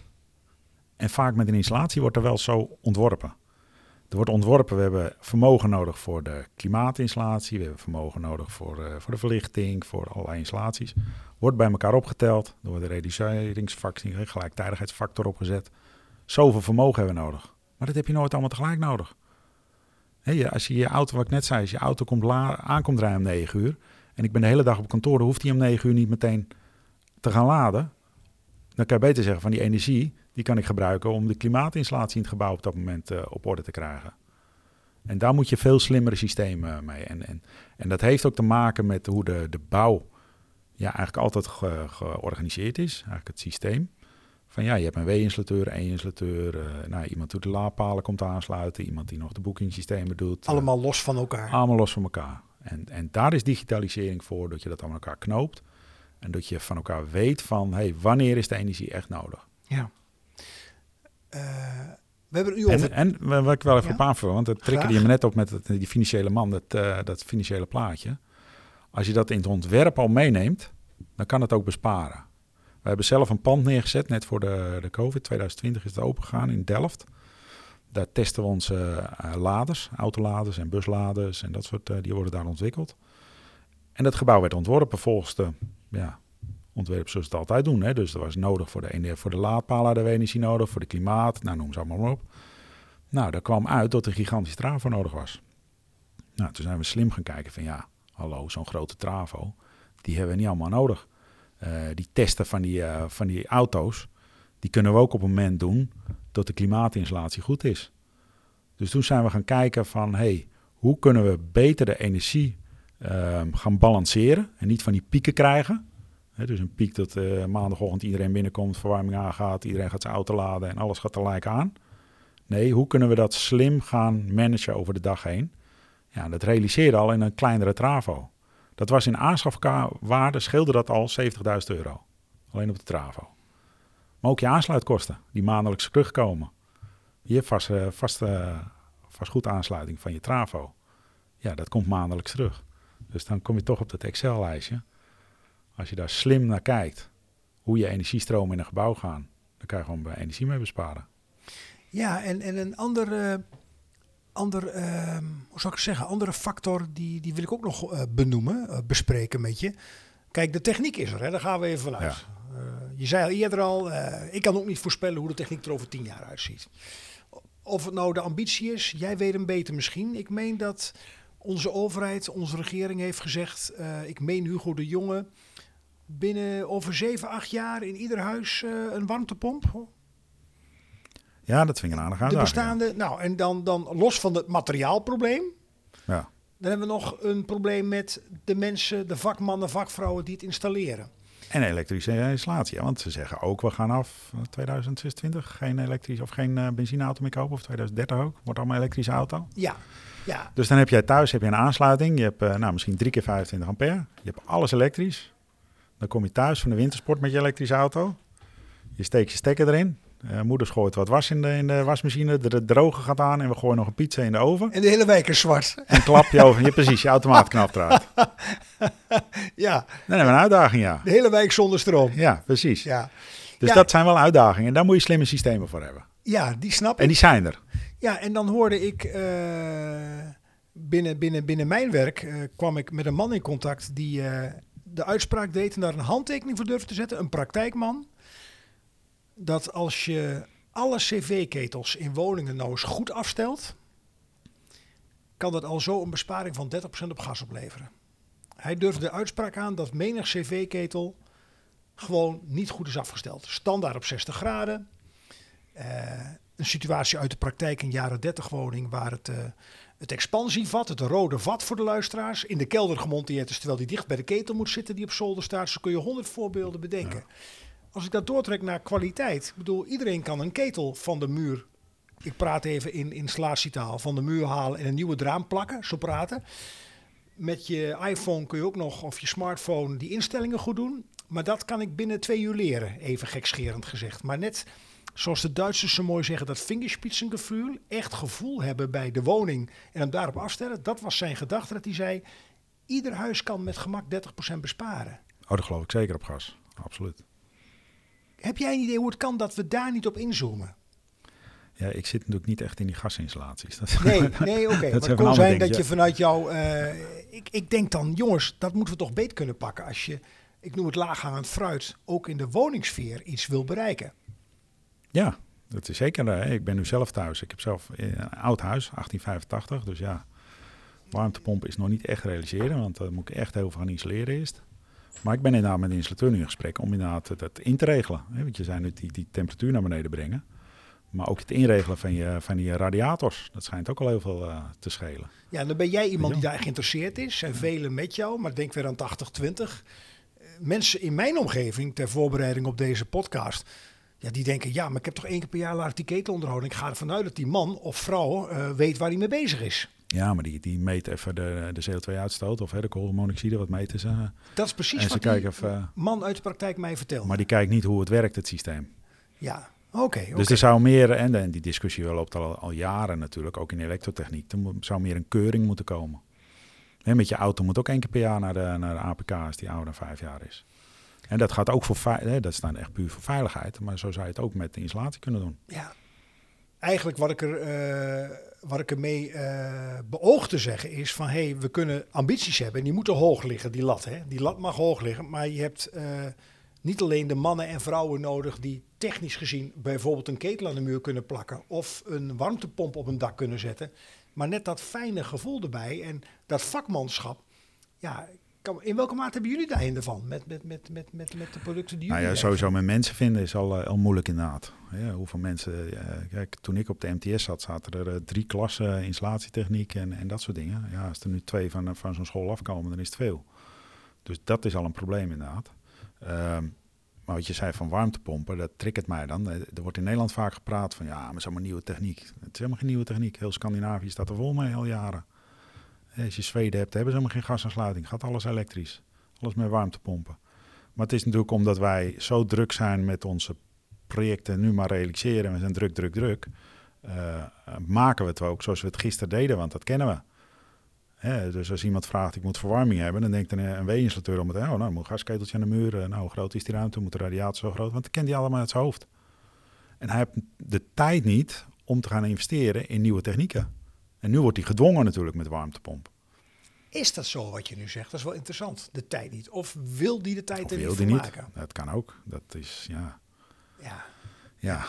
En vaak met een installatie wordt er wel zo ontworpen. Er wordt ontworpen, we hebben vermogen nodig voor de klimaatinstallatie, we hebben vermogen nodig voor, eh, voor de verlichting, voor allerlei installaties. Wordt bij elkaar opgeteld, er wordt een reduceringsfactor, gelijktijdigheidsfactor opgezet. Zoveel vermogen hebben we nodig. Maar dat heb je nooit allemaal tegelijk nodig. Je- als je je auto, wat ik net zei, als je auto komt aankomt rijden om 9 uur. En ik ben de hele dag op kantoor, dan hoeft hij om 9 uur niet meteen te gaan laden. Dan kan je beter zeggen van die energie, die kan ik gebruiken om de klimaatinstallatie in het gebouw op dat moment eh, op orde te krijgen. En daar moet je veel slimmere systemen mee. En, en, en dat heeft ook te maken met hoe de, de bouw ja, eigenlijk altijd ge- georganiseerd is. Eigenlijk het systeem. Van ja, je hebt een W-installateur, één installateur, eh, nou, iemand die de laadpalen komt aansluiten, iemand die nog de boekingssystemen doet. eh, Allemaal los van elkaar. allemaal los van elkaar. En, en daar is digitalisering voor, dat je dat aan elkaar knoopt. En dat je van elkaar weet van, hey, wanneer is de energie echt nodig? Ja. Eh, We hebben over... En, en wat ik wel even Ja? op aanvullen, want dat triggerde je me net op met het, die financiële man, dat, eh, dat financiële plaatje. Als je dat in het ontwerp al meeneemt, dan kan het ook besparen. We hebben zelf een pand neergezet, net voor de, de COVID, 2020 is het opengegaan in Delft. Daar testen we onze eh, laders, autoladers en busladers en dat soort, eh, die worden daar ontwikkeld. En dat gebouw werd ontworpen volgens de ja, ontwerp zoals ze het altijd doen. Hè. Dus er was nodig voor de, voor de laadpalen hadden we energie nodig, voor de klimaat, nou noem ze allemaal maar op. Nou, daar kwam uit dat er een gigantische trafo nodig was. Nou, toen zijn we slim gaan kijken van ja, hallo, zo'n grote trafo, die hebben we niet allemaal nodig. Eh, die testen van die, van die auto's, die kunnen we ook op een moment doen dat de klimaatinstallatie goed is. Dus toen zijn we gaan kijken van, hey, hoe kunnen we beter de energie ehm, gaan balanceren en niet van die pieken krijgen. Hè, dus een piek dat eh, maandagochtend iedereen binnenkomt, verwarming aangaat, iedereen gaat zijn auto laden en alles gaat tegelijk aan. Nee, hoe kunnen we dat slim gaan managen over de dag heen? Ja, dat realiseerde al in een kleinere travo. Dat was in aanschafwaarde, scheelde dat al 70.000 euro. Alleen op de travo. Maar ook je aansluitkosten, die maandelijks terugkomen. Je hebt vast, eh, vast, eh, vast goed aansluiting van je travo. Ja, dat komt maandelijks terug. Dus dan kom je toch op dat Excel-lijstje. Als je daar slim naar kijkt, hoe je energiestromen in een gebouw gaan, dan kan je gewoon bij energie mee besparen. Ja, en, en een andere, ander, ehm, hoe zou ik het zeggen, andere factor, die, die wil ik ook nog benoemen, bespreken met je. Kijk, de techniek is er, hè? daar gaan we even vanuit. Eh, je zei al eerder al, eh, ik kan ook niet voorspellen hoe de techniek er over tien jaar uitziet. Of het nou de ambitie is, jij weet hem beter misschien. Ik meen dat onze overheid, onze regering heeft gezegd, eh, ik meen Hugo de Jonge, binnen over zeven, acht jaar in ieder huis eh, een warmtepomp. Ja, dat vind ik een aardige De bestaande, nou en dan, dan los van het materiaalprobleem, Ja. dan hebben we nog een probleem met de mensen, de vakmannen, vakvrouwen die het installeren. En elektrische installatie. Ja, want ze zeggen ook, we gaan af eh, 2026 geen elektrische of geen eh, benzineauto meer kopen. Of 2030 ook. Wordt allemaal elektrische auto. Ja, ja, Dus dan heb jij thuis heb je een aansluiting. Je hebt eh, nou, misschien drie keer 25 ampère. Je hebt alles elektrisch. Dan kom je thuis van de wintersport met je elektrische auto. Je steekt je stekker erin. Eh moeder gooit wat was in de, in de wasmachine. De, de droger gaat aan en we gooien nog een pizza in de oven. en de hele wijk is zwart. En klap je over. Je precies, je automaatknap eruit. [LAUGHS] Dan ja, hebben we een uitdaging, ja. de hele wijk zonder stroom. Ja, precies. Ja, Dus Ja. dat zijn wel uitdagingen. En daar moet je slimme systemen voor hebben. ja die snap ik. En die zijn er. Ja, en dan hoorde ik eh, binnen, binnen, binnen mijn werk, eh, kwam ik met een man in contact die de uitspraak deed en daar een handtekening voor durfde te zetten. Een praktijkman. Dat als je alle cv-ketels in woningen nou eens goed afstelt, kan dat al zo een besparing van 30% op gas opleveren. Hij durfde de uitspraak aan dat menig cv-ketel gewoon niet goed is afgesteld. Standaard op 60 graden. Eh, een situatie uit de praktijk, een jaren 30 woning, waar het, eh, het expansievat, het rode vat voor de luisteraars, in de kelder gemonteerd is, terwijl die dicht bij de ketel moet zitten die op zolder staat. Zo kun je honderd voorbeelden bedenken. Als ik dat doortrek naar kwaliteit, ik bedoel, iedereen kan een ketel van de muur, ik praat even in installatietaal, van de muur halen en een nieuwe draam plakken, zo praten. Met je iPhone kun je ook nog, of je smartphone, die instellingen goed doen. Maar dat kan ik binnen twee uur leren, even gekscherend gezegd. Maar net zoals de Duitsers zo mooi zeggen, dat vingerspitsengevoel, echt gevoel hebben bij de woning en hem daarop afstellen. Dat was zijn gedachte, dat hij zei, ieder huis kan met gemak 30% besparen. Oh, dat geloof ik zeker op gas. Absoluut. Heb jij een idee hoe het kan dat we daar niet op inzoomen? Ja, ik zit natuurlijk niet echt in die gasinstallaties. Dat, Nee, [LAUGHS] nee, oké. Maar is het kon een zijn dat je vanuit jou... eh, ik, ik denk dan, jongens, dat moeten we toch beet kunnen pakken... als je, ik noem het laaghangend fruit, ook in de woningsfeer iets wil bereiken. Ja, dat is zeker. eh, Ik ben nu zelf thuis. Ik heb zelf eh, een oud huis, 1885. Dus ja, warmtepomp is nog niet echt realiseren. Want daar moet ik echt heel veel gaan isoleren eerst. Maar ik ben inderdaad met de installateur nu in gesprek om inderdaad het, het in te regelen. Hè, Want je zei nu die, die temperatuur naar beneden brengen. Maar ook het inregelen van je, van die radiators. Dat schijnt ook al heel veel eh, te schelen. Ja, dan ben jij iemand die daar geïnteresseerd is. En velen met jou, maar denk weer aan 80-20. Eh, Mensen in mijn omgeving, ter voorbereiding op deze podcast... Ja, die denken, ja, maar ik heb toch één keer per jaar laat die ketel onderhouden. Ik ga ervan uit dat die man of vrouw eh, weet waar hij mee bezig is. Ja, maar die, die meet even de, de CO2-uitstoot of hè, de koolmonoxide. Wat meten ze? Dat is precies En ze wat die of, eh, man uit de praktijk mij vertelt. Maar die kijkt niet hoe het werkt, het systeem. Ja, Oké. Dus er zou meer, en, en die discussie loopt al, al jaren natuurlijk, ook in elektrotechniek, er zou meer een keuring moeten komen. Hè, met je auto moet ook één keer per jaar naar de, naar de APK als die ouder dan vijf jaar is. En dat gaat ook voor, vei- hè, dat dan echt puur voor veiligheid, maar zo zou je het ook met de installatie kunnen doen. Ja. Eigenlijk wat ik, er, eh, wat ik ermee eh beoog te zeggen is van... hé, hey, we kunnen ambities hebben en die moeten hoog liggen, die lat. Hè? Die lat mag hoog liggen, maar je hebt eh, niet alleen de mannen en vrouwen nodig... die technisch gezien bijvoorbeeld een ketel aan de muur kunnen plakken... of een warmtepomp op een dak kunnen zetten. Maar net dat fijne gevoel erbij en dat vakmanschap... Ja, in welke mate hebben jullie daar in van met, met, met, met, met, met de producten die Nou jullie ja, hebben? sowieso met mensen vinden is al, eh, al moeilijk inderdaad. Ja, hoeveel mensen, eh, kijk, toen ik op de MTS zat, zaten er eh, drie klassen installatietechniek en, en dat soort dingen. Ja, als er nu twee van, van zo'n school afkomen, dan is het veel. Dus dat is al een probleem inderdaad. Ehm, maar wat je zei van warmtepompen, dat triggert mij dan. Er wordt in Nederland vaak gepraat van, ja, maar het is allemaal nieuwe techniek. Het is helemaal geen nieuwe techniek. Heel Scandinavië staat er vol mee al jaren. Eh, Als je Zweden hebt, hebben ze helemaal geen gasaansluiting. Gaat alles elektrisch. Alles met warmtepompen. Maar het is natuurlijk omdat wij zo druk zijn met onze projecten nu maar realiseren. We zijn druk, druk, druk. eh, maken we het ook zoals we het gisteren deden, want dat kennen we. Hè, dus als iemand vraagt, ik moet verwarming hebben, dan denkt een, een W-installateur om het, oh, nou, moet een gasketeltje aan de muur. eh, Nou, hoe groot is die ruimte? Moet de radiator zo groot? Want dat kent hij allemaal uit zijn hoofd. En hij heeft de tijd niet om te gaan investeren in nieuwe technieken. En nu wordt hij gedwongen natuurlijk met warmtepomp. Is dat zo wat je nu zegt? Dat is wel interessant. De tijd niet. Of wil die de tijd Of er niet wil voor die niet? maken? Dat kan ook. Dat is, ja, Ja. ja. Ik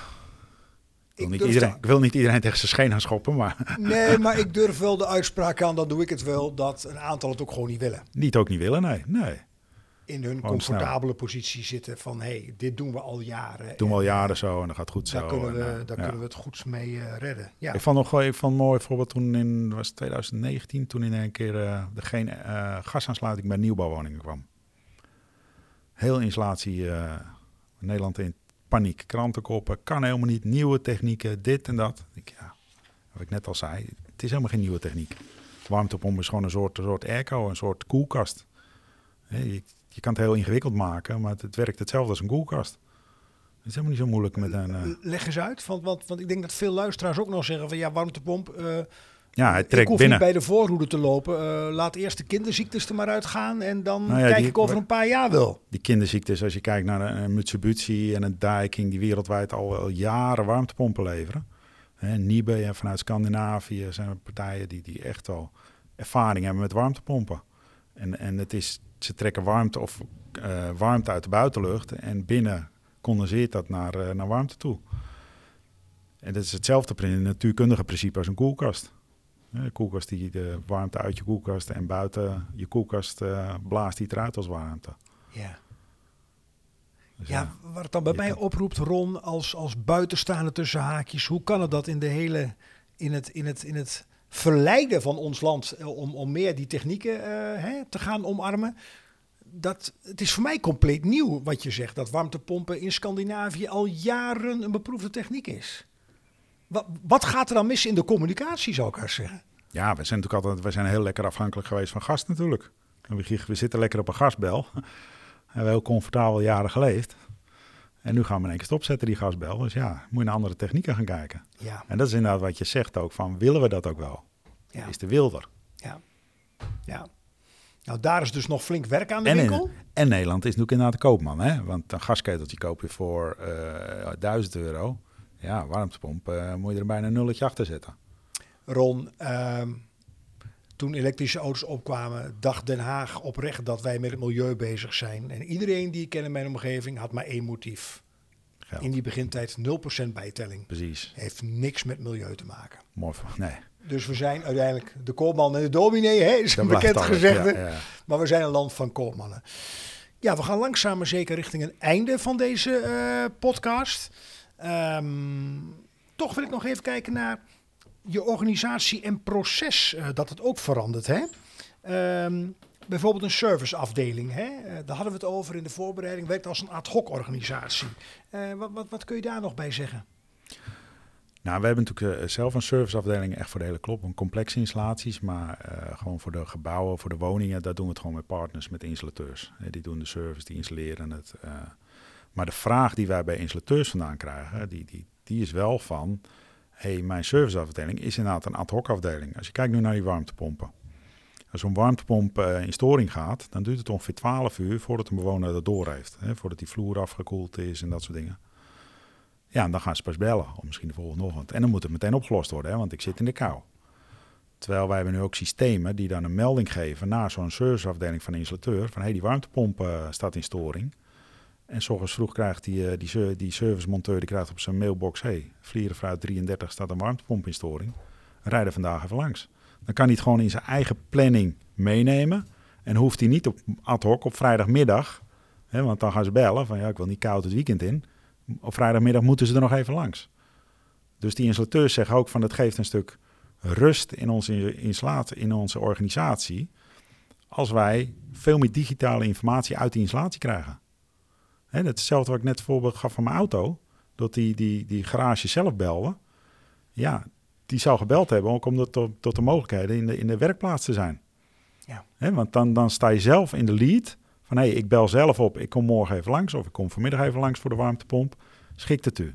wil, Ik niet durf iedereen, te- ik wil niet iedereen tegen zijn scheen gaan schoppen, maar Nee, maar ik durf wel de uitspraak aan, dan doe ik het wel, dat een aantal het ook gewoon niet willen. niet ook niet willen, nee. Nee, In hun Gewoon comfortabele positie zitten van, hé, hey, dit doen we al jaren. doen we al En, jaren zo en dat gaat goed Daar, zo. kunnen we, en, eh, daar ja. kunnen we het goed mee eh, redden. Ja. Ik vond nog wel even mooi voorbeeld toen in was het 2019, toen in een keer eh, er geen eh, gasaansluiting bij nieuwbouwwoningen kwam. Heel installatie eh, Nederland in paniek. Krantenkoppen, kan helemaal niet. Nieuwe technieken, dit en dat. Ik, ja, wat ik net al zei, het is helemaal geen nieuwe techniek. Warmtepomp is gewoon een soort, een soort airco, een soort koelkast. Je, kan het heel ingewikkeld maken, maar het, het werkt hetzelfde als een koelkast. Het is helemaal niet zo moeilijk met een... eh, Leg eens uit, want, want, want ik denk dat veel luisteraars ook nog zeggen van, ja, warmtepomp... eh, ja, het ik trekt hoef binnen. niet bij de voorhoede te lopen. Eh, laat eerst de kinderziektes er maar uitgaan en dan Nou ja, kijk die- ik over een paar jaar wel. die kinderziektes, als je kijkt naar een, een Mitsubishi en een Daikin, die wereldwijd al, al jaren warmtepompen leveren. Hè, Nibe en vanuit Scandinavië zijn er partijen die, die echt al ervaring hebben met warmtepompen. En, en het is, ze trekken warmte, of, eh, warmte uit de buitenlucht en binnen condenseert dat naar, eh, naar warmte toe. En dat is hetzelfde natuurkundige principe als een koelkast. Een koelkast die de warmte uit je koelkast en buiten je koelkast eh, blaast die eruit als warmte. Ja. Dus Ja, wat het dan bij mij kan- oproept, Ron, als, als buitenstaande tussen haakjes, hoe kan het dat in de hele, in het, in het, in het verleiden van ons land eh, om, om meer die technieken eh, hè, te gaan omarmen? Dat, het is voor mij compleet nieuw wat je zegt, dat warmtepompen in Scandinavië al jaren een beproefde techniek is. Wat, wat gaat er dan mis in de communicatie, zou ik haar zeggen? Ja, we zijn natuurlijk altijd, we zijn heel lekker afhankelijk geweest van gas natuurlijk. We, we zitten lekker op een gasbel. We hebben heel comfortabel jaren geleefd. En nu gaan we in één keer stopzetten die gasbel. Dus ja, moet je naar andere technieken gaan kijken. Ja, En dat is inderdaad wat je zegt ook van, willen we dat ook wel? ja, Is de wilder? ja, ja. Nou, daar is dus nog flink werk aan de En, winkel. in, en Nederland is natuurlijk inderdaad de koopman. Hè? Want een gasketeltje koop je voor eh 1000 euro. Ja, warmtepomp eh, moet je er bijna een nulletje achter zetten. Ron, ehm, toen elektrische auto's opkwamen, dacht Den Haag oprecht dat wij met het milieu bezig zijn. En iedereen die ik ken in mijn omgeving had maar één motief. Geld. In die begintijd 0% bijtelling. Precies. Heeft niks met milieu te maken. Mooi. van- Nee, Dus we zijn uiteindelijk de koopman en de dominee, hè, is een bekend gezegde. Ja, ja. Maar we zijn een land van koopmannen. Ja, we gaan langzaam maar zeker richting een einde van deze eh, podcast. Ehm, toch wil ik nog even kijken naar je organisatie en proces, eh, dat het ook verandert. Hè? Ehm, bijvoorbeeld een serviceafdeling, hè? Eh, daar hadden we het over in de voorbereiding, werkt als een ad hoc organisatie. Eh, wat, wat, wat kun je daar nog bij zeggen? Nou, we hebben natuurlijk zelf een serviceafdeling echt voor de hele klop. Een complexe installaties, maar gewoon voor de gebouwen, voor de woningen, daar doen we het gewoon met partners, met installateurs. Die doen de service, die installeren het. Maar de vraag die wij bij installateurs vandaan krijgen, die, die, die is wel van... hey, mijn serviceafdeling is inderdaad een ad hoc afdeling. Als je kijkt nu naar die warmtepompen. Als zo'n warmtepomp uh, in storing gaat, dan duurt het ongeveer 12 uur voordat een bewoner dat door heeft. Hè, voordat die vloer afgekoeld is en dat soort dingen. Ja, en dan gaan ze pas bellen, of misschien de volgende ochtend. En dan moet het meteen opgelost worden, hè, want ik zit in de kou. Terwijl wij hebben nu ook systemen die dan een melding geven naar zo'n serviceafdeling van de installateur. Van hé, hey, die warmtepomp uh, staat in storing. En s vroeg krijgt die, uh, die, die servicemonteur die krijgt op zijn mailbox... hey, Vlierenfruit 33 staat een warmtepomp in storing. Rijden vandaag even langs. Dan kan hij het gewoon in zijn eigen planning meenemen. En hoeft hij niet op ad hoc op vrijdagmiddag... Hè, want dan gaan ze bellen van ja, ik wil niet koud het weekend in. Op vrijdagmiddag moeten ze er nog even langs. Dus die installateurs zeggen ook van het geeft een stuk rust in onze installatie, in onze organisatie, als wij veel meer digitale informatie uit die installatie krijgen. Hè, hetzelfde wat ik net voorbeeld gaf van mijn auto, dat die, die, die garage zelf belde. Ja, die zou gebeld hebben ook om tot, tot de mogelijkheden in de, in de werkplaats te zijn. Ja. Hè, want dan, dan sta je zelf in de lead van hé, hey, ik bel zelf op, ik kom morgen even langs of ik kom vanmiddag even langs voor de warmtepomp. Schikt het u?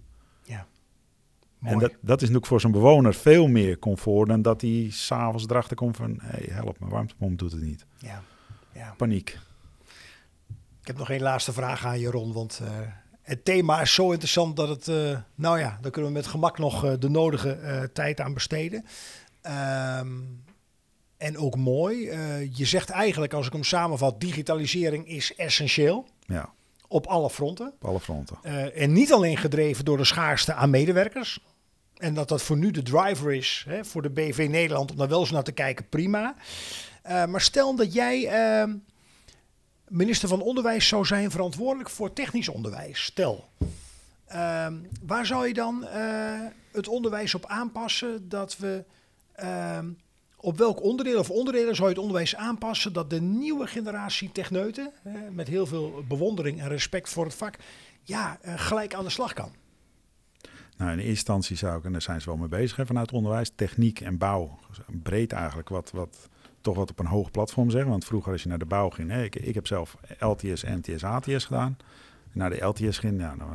En dat, dat is natuurlijk voor zo'n bewoner veel meer comfort dan dat hij s'avonds erachter komt van... hé, hey, help, mijn warmtepomp doet het niet. Ja. ja. Paniek. Ik heb nog één laatste vraag aan je, Ron, want uh, het thema is zo interessant dat het... Uh, nou ja, daar kunnen we met gemak nog uh, de nodige tijd aan besteden. Um, en ook mooi, je zegt eigenlijk, als ik hem samenvat, digitalisering is essentieel. Ja. Op alle fronten. Op alle fronten. en niet alleen gedreven door de schaarste aan medewerkers. En dat dat voor nu de driver is hè, voor de BV Nederland om daar wel eens naar te kijken, prima. Maar stel dat jij uh, minister van Onderwijs zou zijn, verantwoordelijk voor technisch onderwijs. Stel, uh, waar zou je dan eh, het onderwijs op aanpassen dat we. Ehm, op welk onderdeel of onderdelen zou je het onderwijs aanpassen dat de nieuwe generatie techneuten, met heel veel bewondering en respect voor het vak, ja, gelijk aan de slag kan? Nou, in eerste instantie zou ik, en daar zijn ze wel mee bezig hè, vanuit onderwijs, techniek en bouw. Breed eigenlijk, wat, wat toch wat op een hoog platform zeggen. Want vroeger als je naar de bouw ging, ik, ik heb zelf LTS, NTS, ATS gedaan. Naar de LTS ging, ja, nou,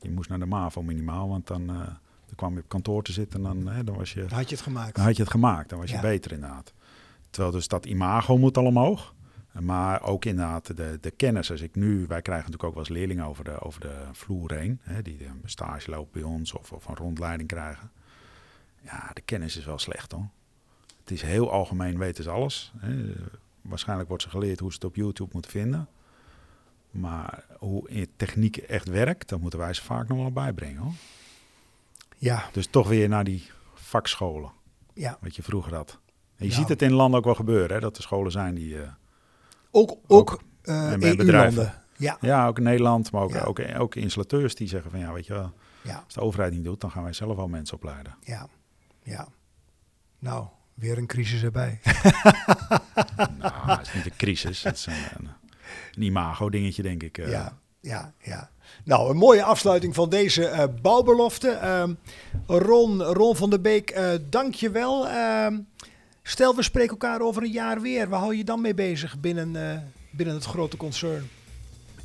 je moest naar de MAVO minimaal, want dan, uh, dan kwam je op kantoor te zitten en dan, hè, dan was je... Dan had je het gemaakt. Dan had je het gemaakt, dan was je beter inderdaad. Terwijl dus dat imago moet al omhoog. Maar ook inderdaad de, de kennis. Als ik nu, wij krijgen natuurlijk ook wel eens leerlingen over de, over de vloer heen. Hè, die een stage lopen bij ons of, of een rondleiding krijgen. Ja, de kennis is wel slecht hoor. Het is heel algemeen, weten ze alles. Hè. Waarschijnlijk wordt ze geleerd hoe ze het op YouTube moeten vinden. Maar hoe techniek echt werkt, dat moeten wij ze vaak nog wel bijbrengen hoor. Ja. Dus toch weer naar die vakscholen. Ja. Wat je vroeger had. En je ziet het in landen ook wel gebeuren, hè, dat er scholen zijn die... Uh, ook, ook, uh, EU-landen. Ja. ja, ook in Nederland, maar ook, ook, ook, installateurs die zeggen van ja, weet je wel, ja. als de overheid niet doet, dan gaan wij zelf al mensen opleiden. Ja, ja. Nou, weer een crisis erbij. [LAUGHS] nou, het is niet een crisis, het is een, een, imago-dingetje, denk ik. Uh. Ja, ja, ja. Nou, een mooie afsluiting van deze uh, bouwbelofte. Uh, Ron, Ron van der Beek, uh, dank je wel. Stel, we spreken elkaar over een jaar weer. Waar hou je dan mee bezig binnen, binnen het grote concern?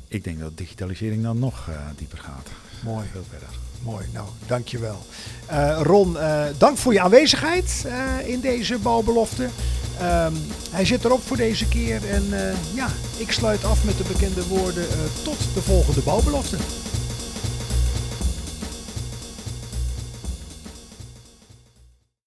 Ik denk dat digitalisering dan nog dieper gaat. Mooi. Veel verder. Mooi, nou, dankjewel. Uh, Ron, dank voor je aanwezigheid in deze bouwbelofte. Um, hij zit erop voor deze keer. En ja, ik sluit af met de bekende woorden. tot de volgende bouwbelofte.